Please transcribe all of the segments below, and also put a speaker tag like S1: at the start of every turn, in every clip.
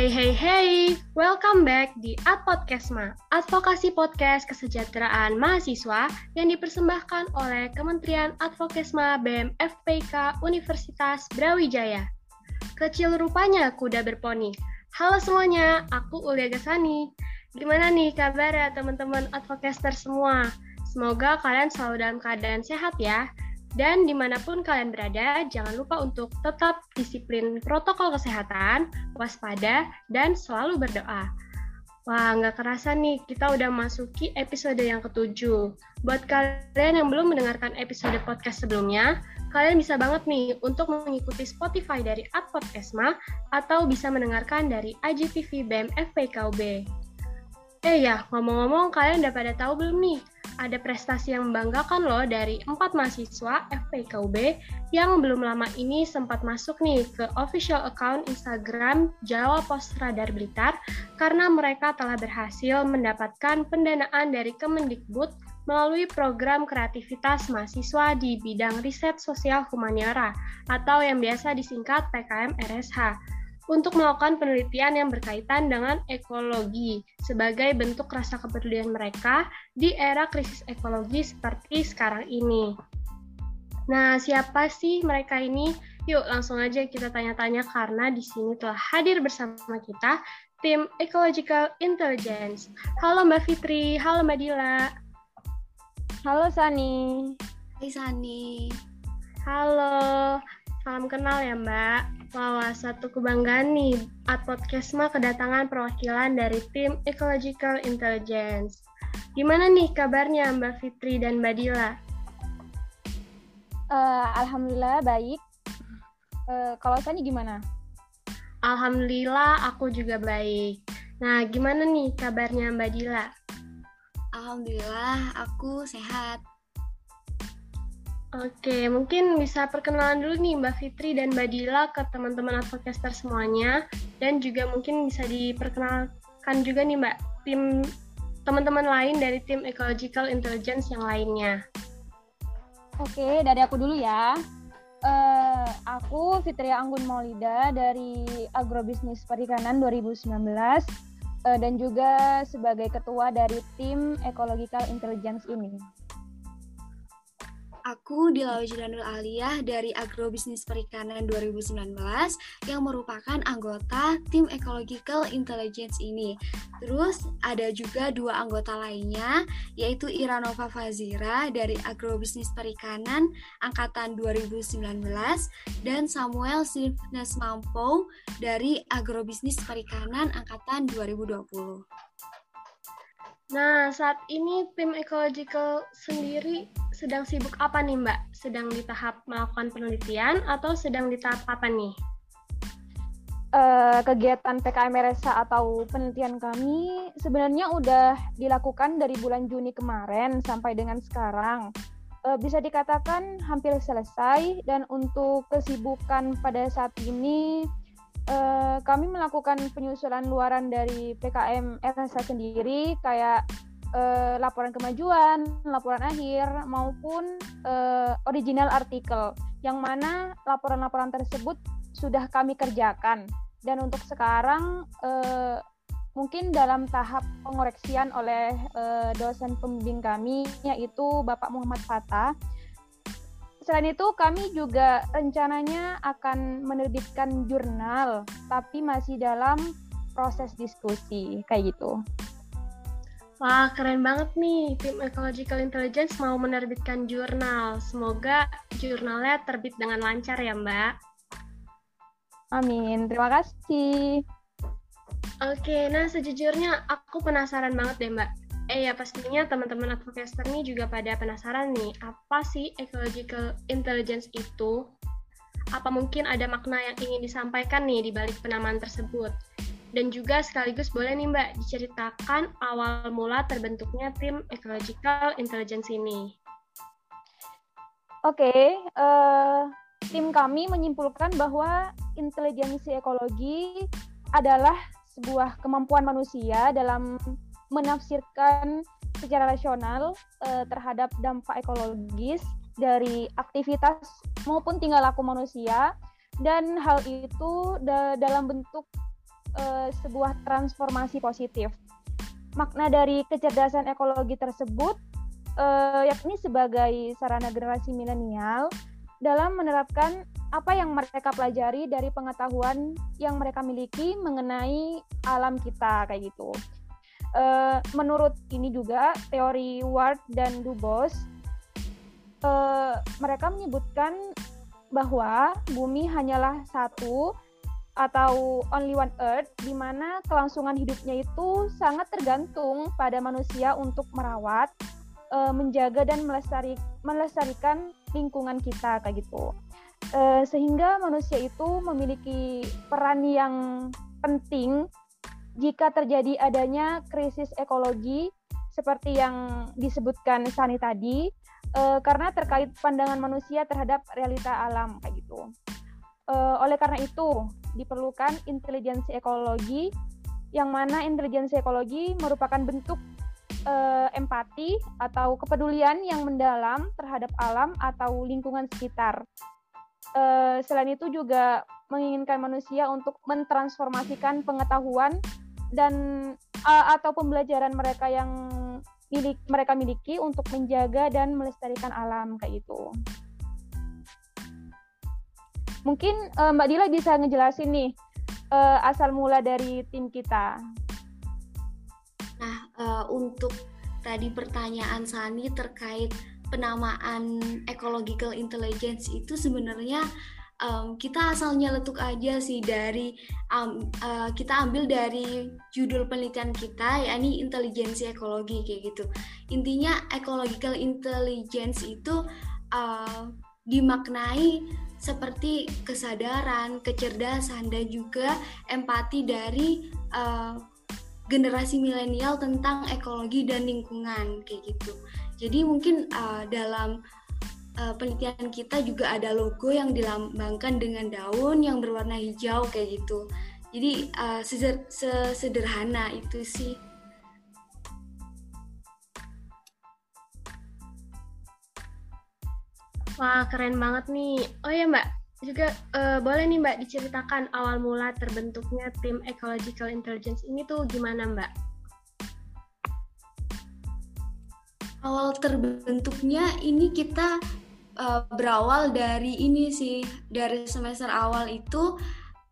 S1: Hey hey hey, welcome back di Ad Podcastma, advokasi podcast kesejahteraan mahasiswa yang dipersembahkan oleh Kementerian Advokesma BEM FPK Universitas Brawijaya. Kecil rupanya kuda berponi. Halo semuanya, aku Ulia Gasani. Gimana nih kabar ya teman-teman advocaster semua? Semoga kalian selalu dalam keadaan sehat ya. Dan di mana pun kalian berada, jangan lupa untuk tetap disiplin protokol kesehatan, waspada, dan selalu berdoa. Wah, nggak kerasa nih, kita udah masuki episode yang ketujuh. Buat kalian yang belum mendengarkan episode podcast sebelumnya, kalian bisa banget nih untuk mengikuti Spotify dari Ad Podcastma atau bisa mendengarkan dari IGTV BEM FPKUB. Eh ya, ngomong-ngomong kalian udah pada tahu belum nih ada prestasi yang membanggakan loh dari empat mahasiswa FPKUB yang belum lama ini sempat masuk nih ke official account Instagram Jawa Pos Radar Blitar karena mereka telah berhasil mendapatkan pendanaan dari Kemendikbud melalui program kreativitas mahasiswa di bidang riset sosial humaniora atau yang biasa disingkat PKM RSH untuk melakukan penelitian yang berkaitan dengan ekologi sebagai bentuk rasa kepedulian mereka di era krisis ekologi seperti sekarang ini. Nah, siapa sih mereka ini? Yuk, langsung aja kita tanya-tanya karena di sini telah hadir bersama kita tim Ecological Intelligence. Halo Mbak Fitri, halo Mbak Dila.
S2: Halo Sani.
S3: Hai Sani.
S1: Halo, salam kenal ya Mbak. Wah, satu kebanggaan nih, Ad Podcastma kedatangan perwakilan dari tim Ecological Intelligence. Gimana nih kabarnya Mbak Fitri dan Mbak Dila?
S2: Uh, Alhamdulillah baik. Uh, kalau Sani gimana?
S1: Alhamdulillah aku juga baik. Nah, gimana nih kabarnya Mbak Dila?
S3: Alhamdulillah aku sehat.
S1: Oke, mungkin bisa perkenalan dulu nih Mbak Fitri dan Mbak Dila ke teman-teman advocaster semuanya dan juga mungkin bisa diperkenalkan juga nih Mbak tim teman-teman lain dari tim Ecological Intelligence yang lainnya.
S2: Oke, dari aku dulu ya. Uh, aku Fitria Anggun Maulida dari Agrobisnis Perikanan 2019 uh, eh, dan juga sebagai ketua dari tim Ecological Intelligence ini.
S3: Aku Dila Jilanul Aliyah dari Agrobisnis Perikanan 2019 yang merupakan anggota tim Ecological Intelligence ini. Terus ada juga dua anggota lainnya yaitu Iranova Fazira dari Agrobisnis Perikanan angkatan 2019 dan Samuel Sifnes Mampo dari Agrobisnis Perikanan angkatan 2020.
S1: Nah, saat ini tim ecological sendiri sedang sibuk apa nih Mbak? Sedang di tahap melakukan penelitian atau sedang di tahap apa nih?
S2: Uh, kegiatan PKM RSA atau penelitian kami sebenarnya udah dilakukan dari bulan Juni kemarin sampai dengan sekarang. Uh, bisa dikatakan hampir selesai dan untuk kesibukan pada saat ini uh, kami melakukan penyusulan luaran dari PKM RSA sendiri kayak uh, laporan kemajuan, laporan akhir maupun uh, original artikel yang mana laporan-laporan tersebut sudah kami kerjakan dan untuk sekarang uh, mungkin dalam tahap pengoreksian oleh uh, dosen pembimbing kami yaitu Bapak Muhammad Fatah Selain itu, kami juga rencananya akan menerbitkan jurnal, tapi masih dalam proses diskusi, kayak gitu.
S1: Wah, keren banget nih. Tim Ecological Intelligence mau menerbitkan jurnal. Semoga jurnalnya terbit dengan lancar ya, Mbak.
S2: Amin. Terima kasih.
S1: Oke, nah sejujurnya aku penasaran banget deh, Mbak eh ya pastinya teman-teman advocaster nih juga pada penasaran nih, apa sih ecological intelligence itu? Apa mungkin ada makna yang ingin disampaikan nih di balik penamaan tersebut? Dan juga sekaligus boleh nih Mbak diceritakan awal mula terbentuknya tim ecological intelligence ini.
S2: Oke, okay, uh, eh, tim kami menyimpulkan bahwa intelijensi ekologi adalah sebuah kemampuan manusia dalam menafsirkan secara rasional uh, terhadap dampak ekologis dari aktivitas maupun tingkah laku manusia dan hal itu da dalam bentuk uh, sebuah transformasi positif. Makna dari kecerdasan ekologi tersebut uh, yakni sebagai sarana generasi milenial dalam menerapkan apa yang mereka pelajari dari pengetahuan yang mereka miliki mengenai alam kita kayak gitu. Uh, menurut ini juga teori Ward dan Dubos, uh, mereka menyebutkan bahwa bumi hanyalah satu atau only one earth di mana kelangsungan hidupnya itu sangat tergantung pada manusia untuk merawat, uh, menjaga dan melestari, melestarikan lingkungan kita kayak gitu. Uh, sehingga manusia itu memiliki peran yang penting jika terjadi adanya krisis ekologi seperti yang disebutkan Sani tadi, uh, karena terkait pandangan manusia terhadap realita alam kayak gitu. Oleh karena itu diperlukan intelijensi ekologi, yang mana intelijensi ekologi merupakan bentuk uh, empati atau kepedulian yang mendalam terhadap alam atau lingkungan sekitar. Uh, selain itu juga menginginkan manusia untuk mentransformasikan pengetahuan dan uh, atau pembelajaran mereka yang milik mereka miliki untuk menjaga dan melestarikan alam kayak gitu. Mungkin uh, Mbak Dila bisa ngejelasin nih uh, asal mula dari tim kita.
S3: Nah, uh, untuk tadi pertanyaan Sani terkait penamaan ecological intelligence itu sebenarnya um, kita asalnya letuk aja sih dari um, uh, kita ambil dari judul penelitian kita yakni intelijensi ekologi kayak gitu intinya ecological intelligence itu uh, dimaknai seperti kesadaran kecerdasan dan juga empati dari uh, generasi milenial tentang ekologi dan lingkungan kayak gitu jadi mungkin uh, dalam uh, penelitian kita juga ada logo yang dilambangkan dengan daun yang berwarna hijau kayak gitu. Jadi uh, sesederhana itu sih.
S1: Wah keren banget nih. Oh ya Mbak, juga uh, boleh nih Mbak diceritakan awal mula terbentuknya tim Ecological Intelligence ini tuh gimana Mbak?
S3: Awal terbentuknya ini kita uh, berawal dari ini sih dari semester awal itu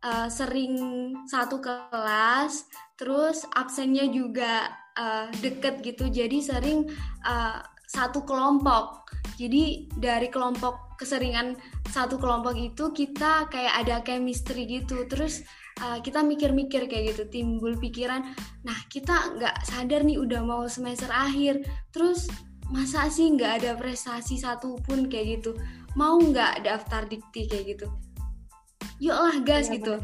S3: uh, sering satu kelas terus absennya juga uh, deket gitu jadi sering uh, satu kelompok jadi dari kelompok keseringan satu kelompok itu kita kayak ada chemistry gitu. Terus uh, kita mikir-mikir kayak gitu timbul pikiran nah kita nggak sadar nih udah mau semester akhir. Terus masa sih nggak ada prestasi satupun? kayak gitu. Mau nggak daftar dikti? kayak gitu. Yuk lah gas ya, gitu.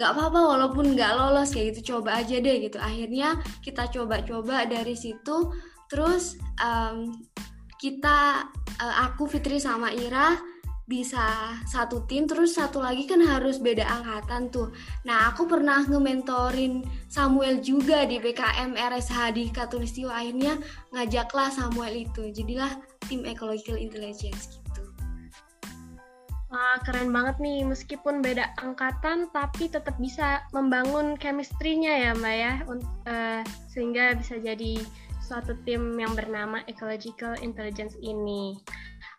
S3: nggak apa-apa walaupun nggak lolos kayak gitu coba aja deh gitu. Akhirnya kita coba-coba dari situ terus um, kita uh, aku Fitri sama Ira bisa satu tim terus satu lagi kan harus beda angkatan tuh. Nah aku pernah nge-mentorin Samuel juga di BKM RSH di Katulistiwa akhirnya ngajaklah Samuel itu jadilah tim Ecological Intelligence gitu.
S1: Wah keren banget nih meskipun beda angkatan tapi tetap bisa membangun chemistry-nya ya Mbak ya uh, sehingga bisa jadi suatu tim yang bernama Ecological Intelligence ini.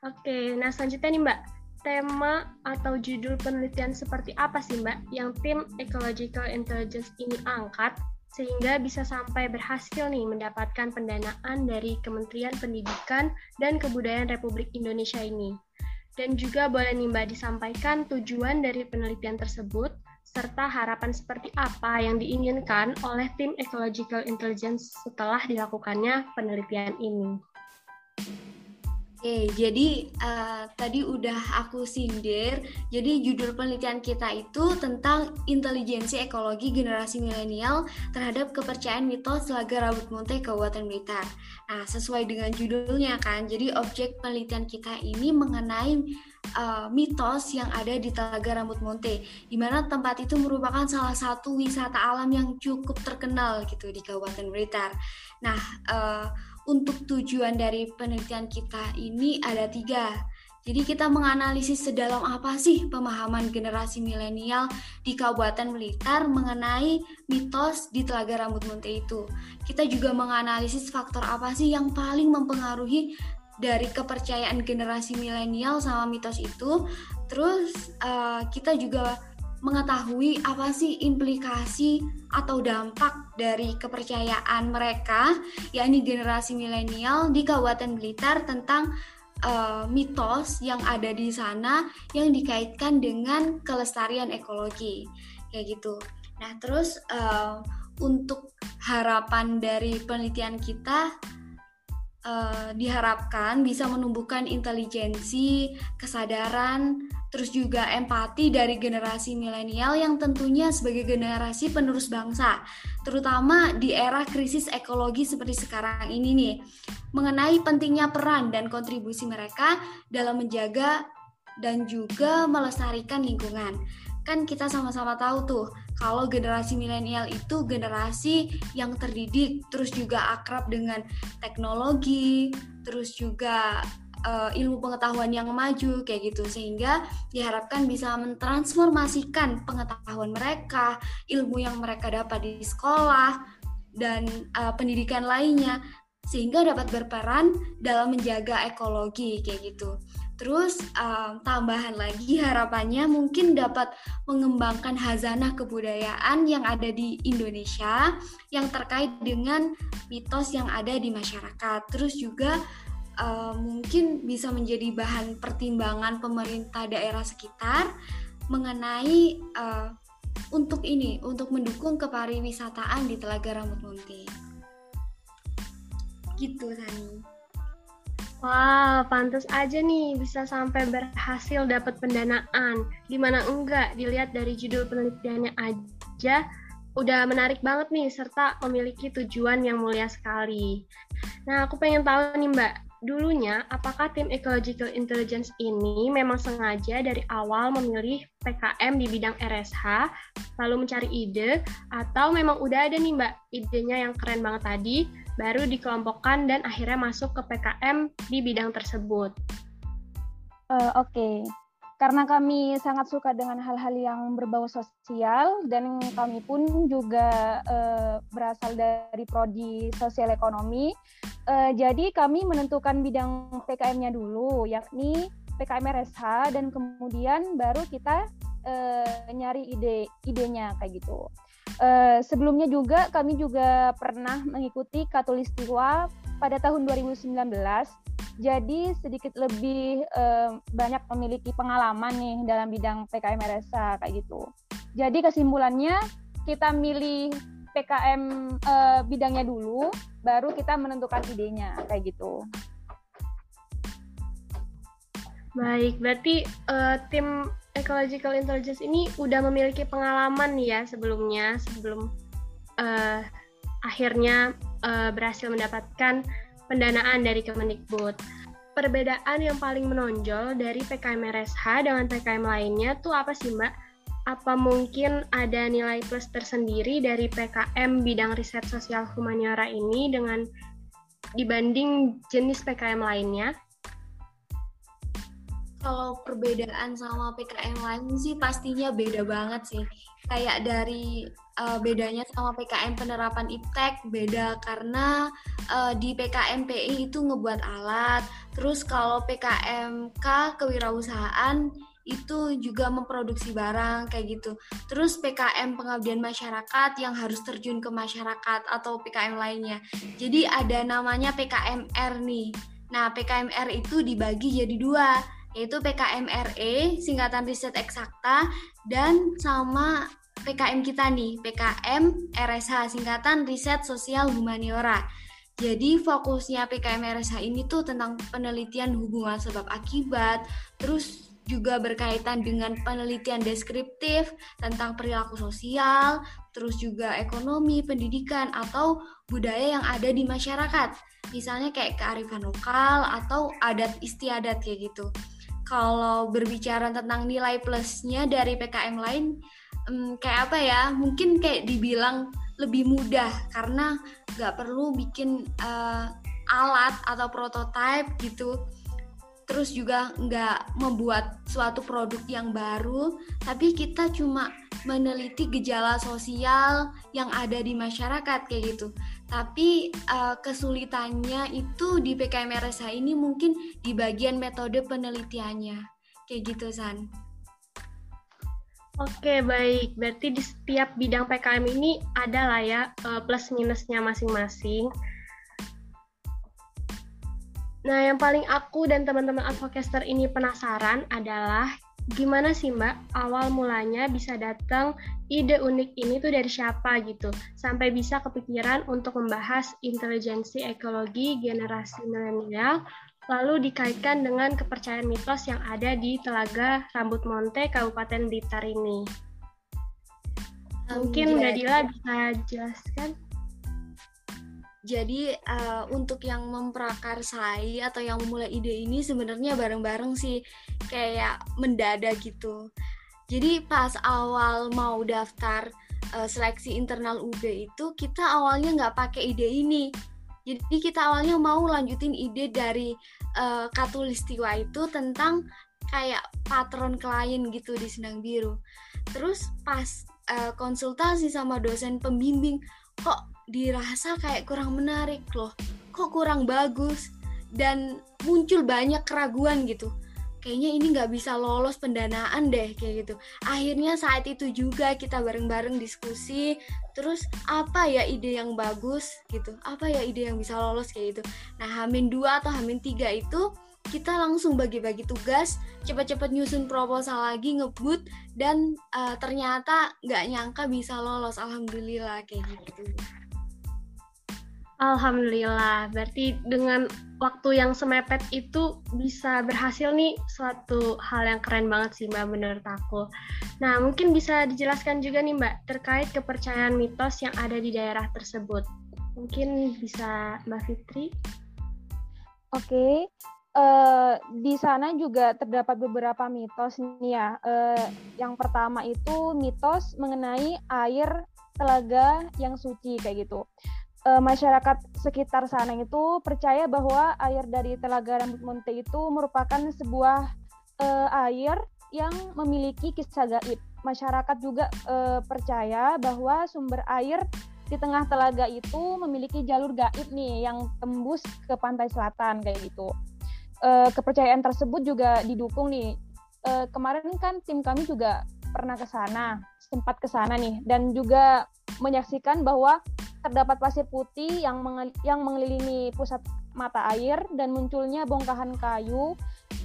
S1: Oke, nah selanjutnya nih Mbak, tema atau judul penelitian seperti apa sih Mbak yang tim Ecological Intelligence ini angkat sehingga bisa sampai berhasil nih mendapatkan pendanaan dari Kementerian Pendidikan dan Kebudayaan Republik Indonesia ini. Dan juga boleh nih Mbak disampaikan tujuan dari penelitian tersebut serta harapan seperti apa yang diinginkan oleh tim Ecological Intelligence setelah dilakukannya penelitian ini.
S3: Oke, jadi uh, tadi udah aku sindir. Jadi judul penelitian kita itu tentang intelijensi ekologi generasi milenial terhadap kepercayaan mitos Telaga Rambut Monte Kabupaten Blitar. Nah, sesuai dengan judulnya kan. Jadi objek penelitian kita ini mengenai uh, mitos yang ada di Telaga Rambut Monte, di mana tempat itu merupakan salah satu wisata alam yang cukup terkenal gitu di Kabupaten Blitar. Nah, uh, untuk tujuan dari penelitian kita ini ada tiga. Jadi kita menganalisis sedalam apa sih pemahaman generasi milenial di Kabupaten Blitar mengenai mitos di Telaga Rambut Munte itu. Kita juga menganalisis faktor apa sih yang paling mempengaruhi dari kepercayaan generasi milenial sama mitos itu. Terus uh, kita juga mengetahui apa sih implikasi atau dampak dari kepercayaan mereka, yakni generasi milenial di Kabupaten Blitar tentang uh, mitos yang ada di sana yang dikaitkan dengan kelestarian ekologi kayak gitu. Nah terus uh, untuk harapan dari penelitian kita uh, diharapkan bisa menumbuhkan intelijensi, kesadaran, terus juga empati dari generasi milenial yang tentunya sebagai generasi penerus bangsa, terutama di era krisis ekologi seperti sekarang ini nih, mengenai pentingnya peran dan kontribusi mereka dalam menjaga dan juga melestarikan lingkungan. Kan kita sama-sama tahu tuh, kalau generasi milenial itu generasi yang terdidik, terus juga akrab dengan teknologi, terus juga uh, ilmu pengetahuan yang maju kayak gitu sehingga diharapkan bisa mentransformasikan pengetahuan mereka, ilmu yang mereka dapat di sekolah dan uh, pendidikan lainnya sehingga dapat berperan dalam menjaga ekologi kayak gitu. Terus um, tambahan lagi harapannya mungkin dapat mengembangkan hazanah kebudayaan yang ada di Indonesia yang terkait dengan mitos yang ada di masyarakat. Terus juga uh, mungkin bisa menjadi bahan pertimbangan pemerintah daerah sekitar mengenai uh, untuk ini untuk mendukung kepariwisataan di Telaga Rambut Munti. Gitu Sani.
S1: Wah, pantas aja nih bisa sampai berhasil dapat pendanaan. Di mana enggak, dilihat dari judul penelitiannya aja, udah menarik banget nih, serta memiliki tujuan yang mulia sekali. Nah, aku pengen tahu nih Mbak, dulunya apakah tim Ecological Intelligence ini memang sengaja dari awal memilih PKM di bidang RSH, lalu mencari ide, atau memang udah ada nih Mbak idenya yang keren banget tadi, baru dikelompokkan dan akhirnya masuk ke PKM di bidang tersebut?
S2: Uh, Oke, okay karena kami sangat suka dengan hal-hal yang berbau sosial dan kami pun juga uh, berasal dari prodi sosial ekonomi. Uh, jadi kami menentukan bidang PKM-nya dulu, yakni PKM RSH dan kemudian baru kita uh, nyari ide idenya kayak gitu. Uh, sebelumnya juga kami juga pernah mengikuti Katulistiwa pada tahun 2019 jadi sedikit lebih uh, banyak memiliki pengalaman nih dalam bidang PKM RSA kayak gitu. Jadi kesimpulannya kita milih PKM uh, eh, bidangnya dulu, baru kita menentukan idenya kayak gitu.
S1: Baik, berarti uh, tim Ecological Intelligence ini udah memiliki pengalaman ya sebelumnya sebelum uh, akhirnya uh, berhasil mendapatkan pendanaan dari Kemendikbud. Perbedaan yang paling menonjol dari PKM RSH dengan PKM lainnya tuh apa sih Mbak? Apa mungkin ada nilai plus tersendiri dari PKM bidang riset sosial humaniora ini dengan dibanding jenis PKM lainnya?
S3: Kalau perbedaan sama PKM lain sih pastinya beda banget sih. Kayak dari uh, bedanya sama PKM penerapan IPTEK beda karena uh, di PKM PI itu ngebuat alat. Terus kalau PKMK kewirausahaan itu juga memproduksi barang kayak gitu. Terus PKM pengabdian masyarakat yang harus terjun ke masyarakat atau PKM lainnya. Jadi ada namanya PKMR nih. Nah, PKMR itu dibagi jadi dua, yaitu PKMRE, singkatan riset eksakta, dan sama PKM kita nih, PKM RSH, singkatan Riset Sosial Humaniora. Jadi fokusnya PKM RSH ini tuh tentang penelitian hubungan sebab akibat, terus juga berkaitan dengan penelitian deskriptif tentang perilaku sosial, terus juga ekonomi, pendidikan, atau budaya yang ada di masyarakat. Misalnya kayak kearifan lokal atau adat istiadat kayak gitu. Kalau berbicara tentang nilai plusnya dari PKM lain, um, kayak apa ya mungkin kayak dibilang lebih mudah karena nggak perlu bikin uh, alat atau prototipe gitu terus juga nggak membuat suatu produk yang baru, tapi kita cuma meneliti gejala sosial yang ada di masyarakat kayak gitu. Tapi uh, kesulitannya itu di PKM RSH ini mungkin di bagian metode penelitiannya. Kayak gitu, San.
S1: Oke, baik. Berarti di setiap bidang PKM ini ada lah ya uh, plus minusnya masing-masing. Nah, yang paling aku dan teman-teman advocaster ini penasaran adalah gimana sih Mbak awal mulanya bisa datang ide unik ini tuh dari siapa gitu sampai bisa kepikiran untuk membahas intelijensi ekologi generasi milenial lalu dikaitkan dengan kepercayaan mitos yang ada di Telaga Rambut Monte Kabupaten Blitar ini. Mungkin Mbak Dila bisa jelaskan?
S3: Jadi uh, untuk yang memprakarsai atau yang memulai ide ini sebenarnya bareng-bareng sih kayak mendadak gitu. Jadi pas awal mau daftar uh, seleksi internal UB itu kita awalnya nggak pakai ide ini. Jadi kita awalnya mau lanjutin ide dari uh, Katulistiwa itu tentang kayak patron klien gitu di Senang Biru. Terus pas uh, konsultasi sama dosen pembimbing kok dirasa kayak kurang menarik loh kok kurang bagus dan muncul banyak keraguan gitu kayaknya ini nggak bisa lolos pendanaan deh kayak gitu. Akhirnya saat itu juga kita bareng-bareng diskusi terus apa ya ide yang bagus gitu apa ya ide yang bisa lolos kayak gitu. Nah hamin dua atau hamin tiga itu kita langsung bagi-bagi tugas cepat-cepat nyusun proposal lagi ngebut dan uh, ternyata nggak nyangka bisa lolos. Alhamdulillah kayak gitu.
S1: Alhamdulillah, berarti dengan waktu yang semepet itu bisa berhasil nih suatu hal yang keren banget sih Mbak menurut aku. Nah mungkin bisa dijelaskan juga nih Mbak terkait kepercayaan mitos yang ada di daerah tersebut. Mungkin bisa Mbak Fitri?
S2: Oke, uh, di sana juga terdapat beberapa mitos nih ya. Uh, yang pertama itu mitos mengenai air telaga yang suci kayak gitu uh, masyarakat sekitar sana itu percaya bahwa air dari Telaga Rambut Monte itu merupakan sebuah uh, air yang memiliki kisah gaib. Masyarakat juga uh, percaya bahwa sumber air di tengah telaga itu memiliki jalur gaib nih yang tembus ke pantai selatan kayak gitu. Uh, kepercayaan tersebut juga didukung nih. Uh, kemarin kan tim kami juga pernah ke sana, sempat ke sana nih dan juga menyaksikan bahwa terdapat pasir putih yang yang mengelilingi pusat mata air dan munculnya bongkahan kayu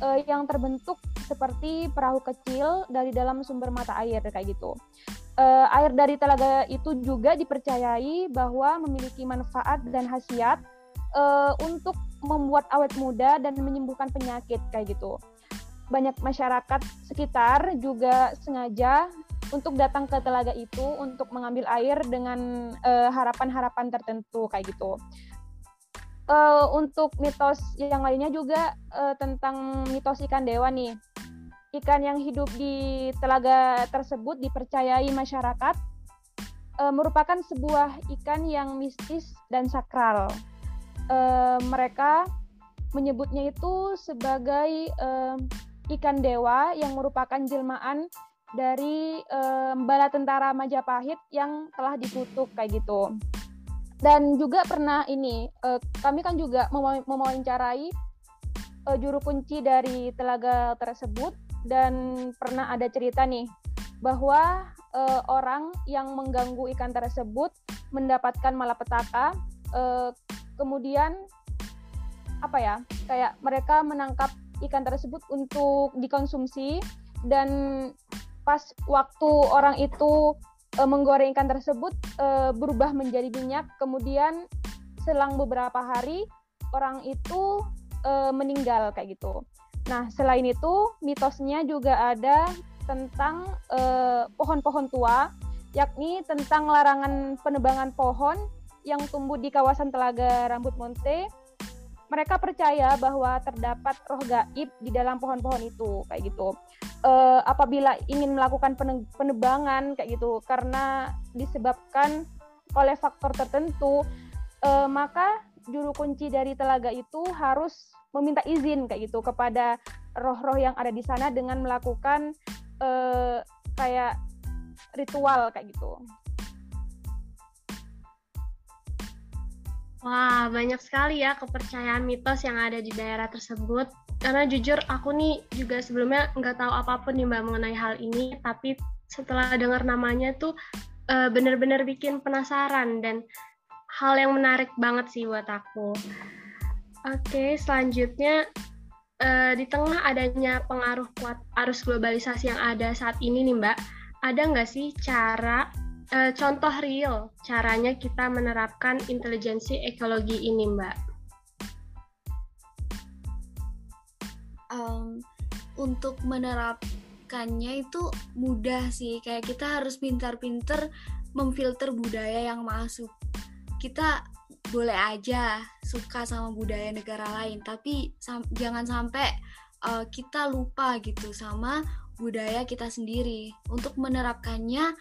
S2: uh, yang terbentuk seperti perahu kecil dari dalam sumber mata air kayak gitu. Uh, air dari telaga itu juga dipercayai bahwa memiliki manfaat dan khasiat uh, untuk membuat awet muda dan menyembuhkan penyakit kayak gitu. Banyak masyarakat sekitar juga sengaja untuk datang ke telaga itu untuk mengambil air dengan harapan harapan-harapan tertentu kayak gitu. Uh, untuk mitos yang lainnya juga uh, tentang mitos ikan dewa nih. Ikan yang hidup di telaga tersebut dipercayai masyarakat uh, merupakan sebuah ikan yang mistis dan sakral. Uh, mereka menyebutnya itu sebagai uh, ikan dewa yang merupakan jelmaan dari um, bala tentara Majapahit yang telah dikutuk kayak gitu. Dan juga pernah ini, uh, kami kan juga mewawancarai uh, juru kunci dari telaga tersebut dan pernah ada cerita nih bahwa uh, orang yang mengganggu ikan tersebut mendapatkan malapetaka, uh, kemudian apa ya, kayak mereka menangkap ikan tersebut untuk dikonsumsi dan pas waktu orang itu e, menggoreng ikan tersebut e, berubah menjadi minyak, kemudian selang beberapa hari orang itu e, meninggal kayak gitu. Nah, selain itu mitosnya juga ada tentang pohon-pohon tua, yakni tentang larangan penebangan pohon yang tumbuh di kawasan Telaga Rambut Monte mereka percaya bahwa terdapat roh gaib di dalam pohon-pohon itu kayak gitu. Uh, apabila ingin melakukan penebangan kayak gitu karena disebabkan oleh faktor tertentu, uh, maka juru kunci dari telaga itu harus meminta izin kayak gitu kepada roh-roh yang ada di sana dengan melakukan uh, kayak ritual kayak gitu.
S1: Wah, banyak sekali ya kepercayaan mitos yang ada di daerah tersebut. Karena jujur aku nih juga sebelumnya nggak tahu apa pun nih Mbak mengenai hal ini, tapi setelah dengar namanya tuh uh, bener-bener bikin penasaran dan hal yang menarik banget sih buat aku. Oke, selanjutnya uh, di tengah adanya pengaruh kuat arus globalisasi yang ada saat ini nih Mbak, ada nggak sih cara uh, contoh real caranya kita menerapkan intelijensi ekologi ini, Mbak?
S3: Um, untuk menerapkannya itu mudah sih, kayak kita harus pintar-pintar memfilter budaya yang masuk. Kita boleh aja suka sama budaya negara lain, tapi sam jangan sampai uh, kita lupa gitu sama budaya kita sendiri. Untuk menerapkannya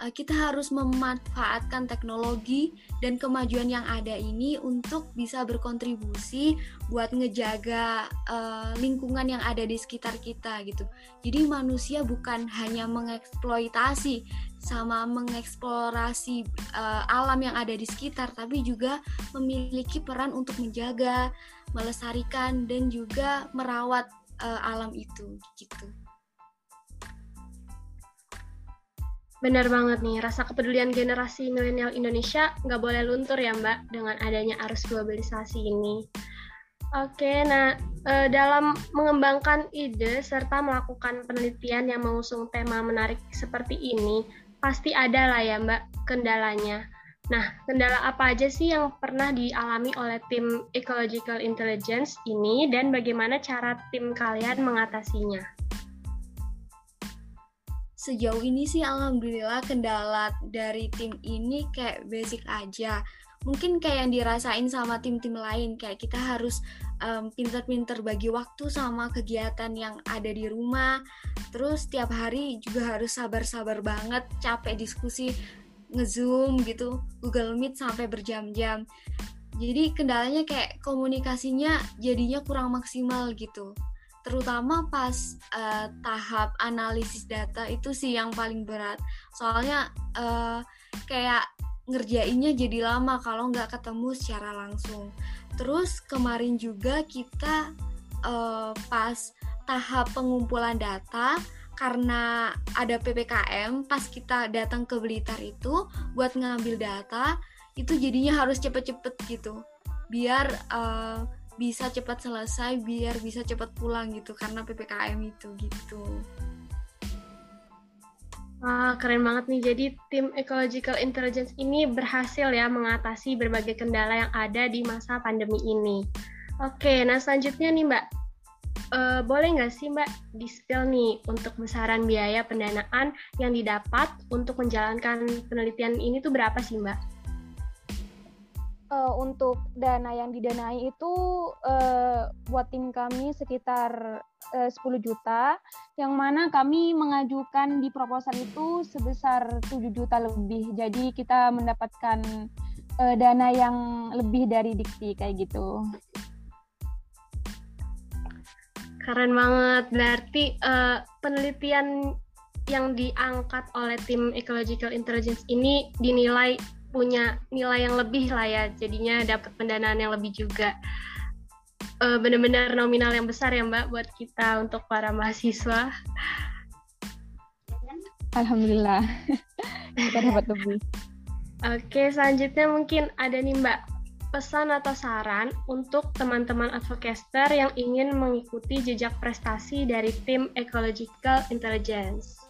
S3: Eh, kita harus memanfaatkan teknologi dan kemajuan yang ada ini untuk bisa berkontribusi buat ngejaga uh, lingkungan yang ada di sekitar kita gitu. Jadi manusia bukan hanya mengeksploitasi sama mengeksplorasi uh, alam yang ada di sekitar, tapi juga memiliki peran untuk menjaga, melestarikan dan juga merawat uh, alam itu gitu.
S1: Benar banget nih, rasa kepedulian generasi milenial Indonesia nggak boleh luntur ya Mbak dengan adanya arus globalisasi ini. Oke, nah e, dalam mengembangkan ide serta melakukan penelitian yang mengusung tema menarik seperti ini, pasti ada lah ya Mbak kendalanya. Nah, kendala apa aja sih yang pernah dialami oleh tim Ecological Intelligence ini dan bagaimana cara tim kalian mengatasinya?
S3: Sejauh ini sih alhamdulillah kendala dari tim ini kayak basic aja. Mungkin kayak yang dirasain sama tim-tim lain kayak kita harus um, pinter-pinter bagi waktu sama kegiatan yang ada di rumah. Terus tiap hari juga harus sabar-sabar banget capek diskusi ngezoom gitu Google Meet sampai berjam-jam. Jadi kendalanya kayak komunikasinya jadinya kurang maksimal gitu terutama pas uh, tahap analisis data itu sih yang paling berat. Soalnya uh, kayak ngerjainnya jadi lama kalau nggak ketemu secara langsung. Terus kemarin juga kita uh, pas tahap pengumpulan data karena ada ppkm pas kita datang ke Blitar itu buat ngambil data itu jadinya harus cepet-cepet gitu. Biar uh, bisa cepat selesai biar bisa cepat pulang gitu karena ppkm itu gitu.
S1: Wah, keren banget nih. Jadi tim Ecological Intelligence ini berhasil ya mengatasi berbagai kendala yang ada di masa pandemi ini. Oke, nah selanjutnya nih Mbak, uh, boleh nggak sih Mbak di-spill nih untuk besaran biaya pendanaan yang didapat untuk menjalankan penelitian ini tuh berapa sih Mbak?
S2: Uh, untuk dana yang didanai itu uh, buat tim kami sekitar uh, 10 juta, yang mana kami mengajukan di proposal itu sebesar 7 juta lebih. Jadi kita mendapatkan uh, dana yang lebih dari dikti kayak gitu.
S1: Keren banget. Berarti uh, penelitian yang diangkat oleh tim Ecological Intelligence ini dinilai punya nilai yang lebih lah ya. Jadinya dapat pendanaan yang lebih juga. Uh, benar-benar nominal yang besar ya mbak buat kita untuk para mahasiswa.
S2: Alhamdulillah. Kita dapat lebih.
S1: Oke selanjutnya mungkin ada nih mbak pesan atau saran untuk teman-teman advocaster yang ingin mengikuti jejak prestasi dari tim Ecological Intelligence.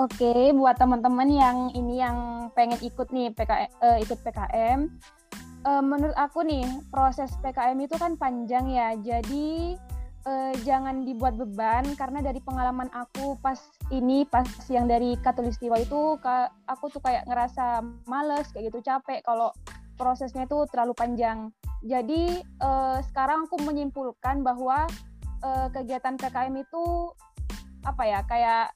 S2: Oke, okay, buat teman-teman yang ini yang pengen ikut nih PK, uh, eh, ikut PKM, uh, eh, menurut aku nih proses PKM itu kan panjang ya, jadi uh, jangan dibuat beban karena dari pengalaman aku pas ini pas yang dari Katulistiwa itu aku tuh kayak ngerasa males kayak gitu capek kalau prosesnya itu terlalu panjang. Jadi uh, sekarang aku menyimpulkan bahwa uh, kegiatan PKM itu apa ya kayak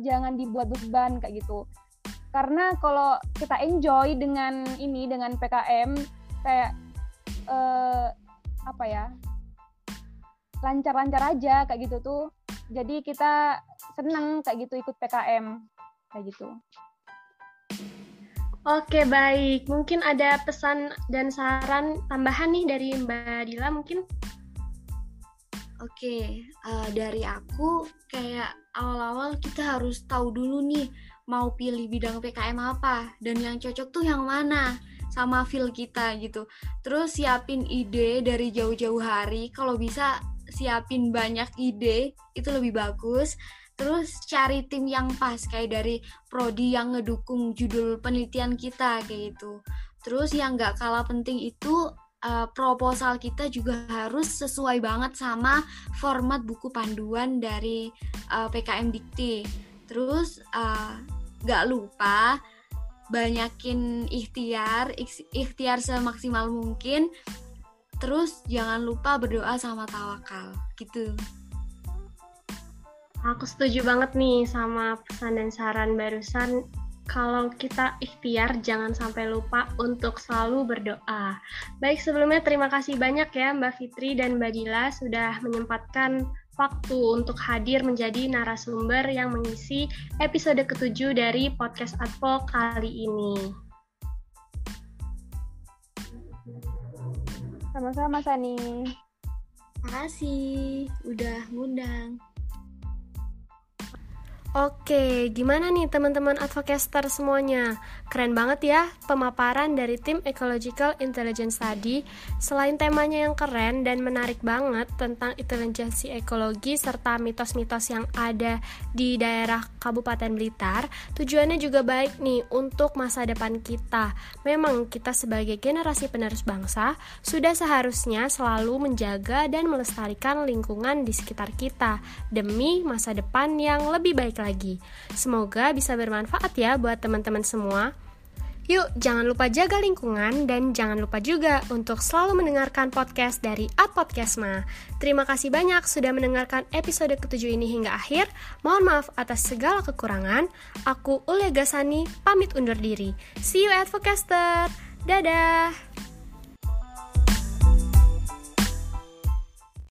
S2: jangan dibuat beban kayak gitu. Karena kalau kita enjoy dengan ini dengan PKM kayak uh, apa ya lancar-lancar aja kayak gitu tuh jadi kita seneng kayak gitu ikut PKM kayak gitu.
S1: Oke baik, mungkin ada pesan dan saran tambahan nih dari Mbak Dila mungkin?
S3: Oke, uh, dari aku kayak awal-awal kita harus tahu dulu nih mau pilih bidang PKM apa dan yang cocok tuh yang mana sama feel kita gitu. Terus siapin ide dari jauh-jauh hari, kalau bisa siapin banyak ide itu lebih bagus terus cari tim yang pas kayak dari prodi yang ngedukung judul penelitian kita kayak gitu terus yang nggak kalah penting itu uh, proposal kita juga harus sesuai banget sama format buku panduan dari uh, eh, PKM Dikti. Terus uh, lupa banyakin ikhtiar ikhtiar semaksimal mungkin. Terus jangan lupa berdoa sama tawakal. Gitu.
S1: Aku setuju banget nih sama pesan dan saran barusan. Kalau kita ikhtiar, jangan sampai lupa untuk selalu berdoa. Baik, sebelumnya terima kasih banyak ya Mbak Fitri dan Mbak Dila sudah menyempatkan waktu untuk hadir menjadi narasumber yang mengisi episode ketujuh dari podcast Advo kali ini.
S2: Sama-sama, Sani.
S3: Makasih udah ngundang.
S1: Oke, gimana nih teman-teman advocaster semuanya? Keren banget ya pemaparan dari tim Ecological Intelligence tadi. Selain temanya yang keren dan menarik banget tentang intelijensi ekologi serta mitos-mitos yang ada di daerah Kabupaten Blitar, tujuannya juga baik nih untuk masa depan kita. Memang kita sebagai generasi penerus bangsa sudah seharusnya selalu menjaga dan melestarikan lingkungan di sekitar kita demi masa depan yang lebih baik lagi lagi. Semoga bisa bermanfaat ya buat teman-teman semua. Yuk, jangan lupa jaga lingkungan dan jangan lupa juga untuk selalu mendengarkan podcast dari Ad Podcastma. Terima kasih banyak sudah mendengarkan episode ketujuh ini hingga akhir. Mohon maaf atas segala kekurangan. Aku Ulia Gasani, pamit undur diri. See you Advocaster. Dadah!